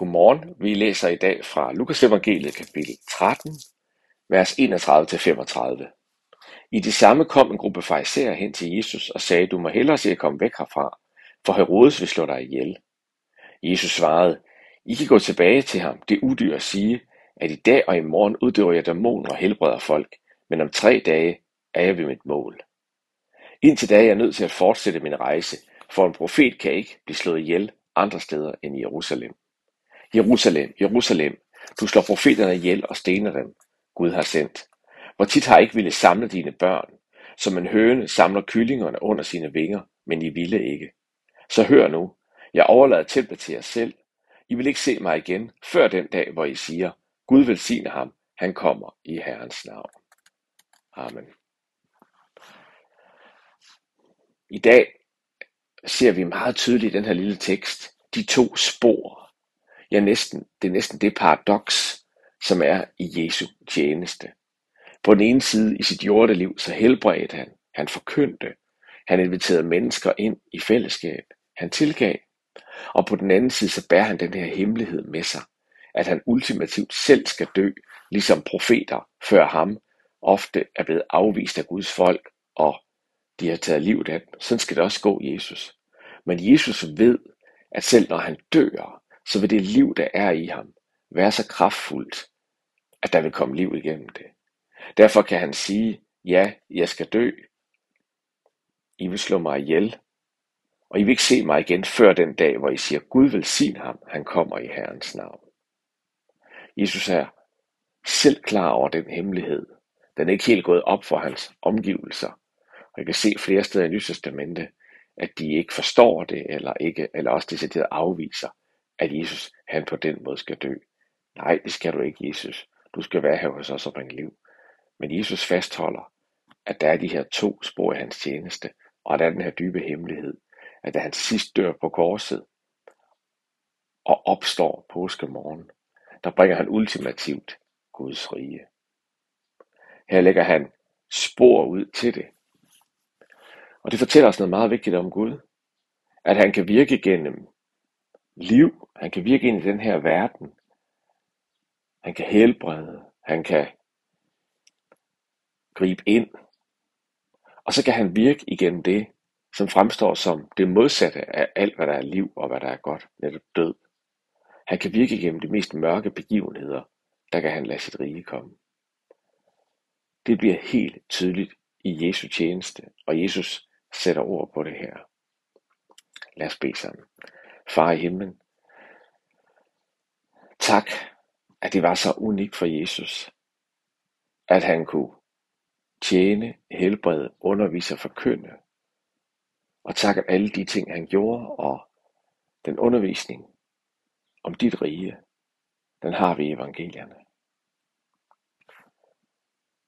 Godmorgen. Vi læser i dag fra Lukas evangeliet kapitel 13, vers 31-35. I det samme kom en gruppe fariserer hen til Jesus og sagde, du må hellere se at komme væk herfra, for Herodes vil slå dig ihjel. Jesus svarede, I kan gå tilbage til ham, det udyr at sige, at i dag og i morgen uddøver jeg dæmoner og helbreder folk, men om tre dage er jeg ved mit mål. Indtil da er jeg nødt til at fortsætte min rejse, for en profet kan ikke blive slået ihjel andre steder end i Jerusalem. Jerusalem, Jerusalem, du slår profeterne ihjel og stener dem, Gud har sendt. Hvor tit har jeg ikke ville samle dine børn, som en høne samler kyllingerne under sine vinger, men I ville ikke. Så hør nu, jeg overlader templet til jer selv. I vil ikke se mig igen, før den dag, hvor I siger, Gud velsigne ham, han kommer i Herrens navn. Amen. I dag ser vi meget tydeligt i den her lille tekst de to spor. Ja, næsten, det er næsten det paradoks, som er i Jesu tjeneste. På den ene side i sit jordeliv, så helbredte han, han forkyndte, han inviterede mennesker ind i fællesskab, han tilgav. Og på den anden side, så bærer han den her hemmelighed med sig, at han ultimativt selv skal dø, ligesom profeter før ham ofte er blevet afvist af Guds folk, og de har taget livet af dem. Sådan skal det også gå Jesus. Men Jesus ved, at selv når han dør, så vil det liv, der er i ham, være så kraftfuldt, at der vil komme liv igennem det. Derfor kan han sige, ja, jeg skal dø. I vil slå mig ihjel, og I vil ikke se mig igen før den dag, hvor I siger, Gud vil ham, han kommer i Herrens navn. Jesus er selv klar over den hemmelighed. Den er ikke helt gået op for hans omgivelser. Og jeg kan se flere steder i Nytestamentet, at de ikke forstår det, eller, ikke, eller også decideret afviser, at Jesus han på den måde skal dø. Nej, det skal du ikke, Jesus. Du skal være her hos os og bringe liv. Men Jesus fastholder, at der er de her to spor i hans tjeneste, og der er den her dybe hemmelighed, at da han sidst dør på korset og opstår påskemorgen, der bringer han ultimativt Guds rige. Her lægger han spor ud til det. Og det fortæller os noget meget vigtigt om Gud. At han kan virke gennem liv. Han kan virke ind i den her verden. Han kan helbrede. Han kan gribe ind. Og så kan han virke igennem det, som fremstår som det modsatte af alt, hvad der er liv og hvad der er godt, netop død. Han kan virke igennem de mest mørke begivenheder, der kan han lade sit rige komme. Det bliver helt tydeligt i Jesu tjeneste, og Jesus sætter ord på det her. Lad os bede sammen. Far i himlen, tak, at det var så unikt for Jesus, at han kunne tjene, helbrede, undervise og forkynde. Og tak, at alle de ting, han gjorde, og den undervisning om dit rige, den har vi i evangelierne.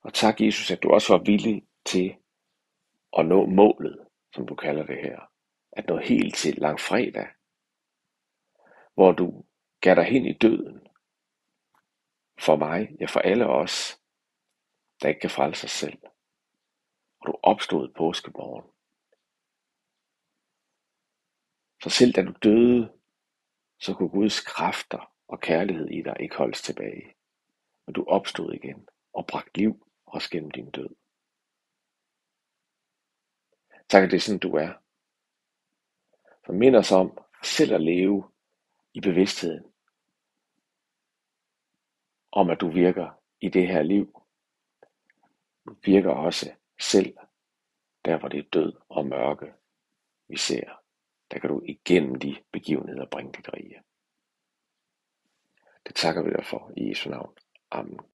Og tak, Jesus, at du også var villig til at nå målet, som du kalder det her. At nå helt til langfredag, hvor du gav dig hen i døden. For mig, ja for alle os, der ikke kan frelse sig selv. Og du opstod påskemorgen. Så selv da du døde, så kunne Guds kræfter og kærlighed i dig ikke holdes tilbage. Men du opstod igen og bragte liv også gennem din død. Tak, at det er sådan, du er. Så mind os om selv at leve i bevidstheden om, at du virker i det her liv. Du virker også selv der, hvor det er død og mørke, vi ser. Der kan du igennem de begivenheder bringe dit rige. Det takker vi dig for i Jesu navn. Amen.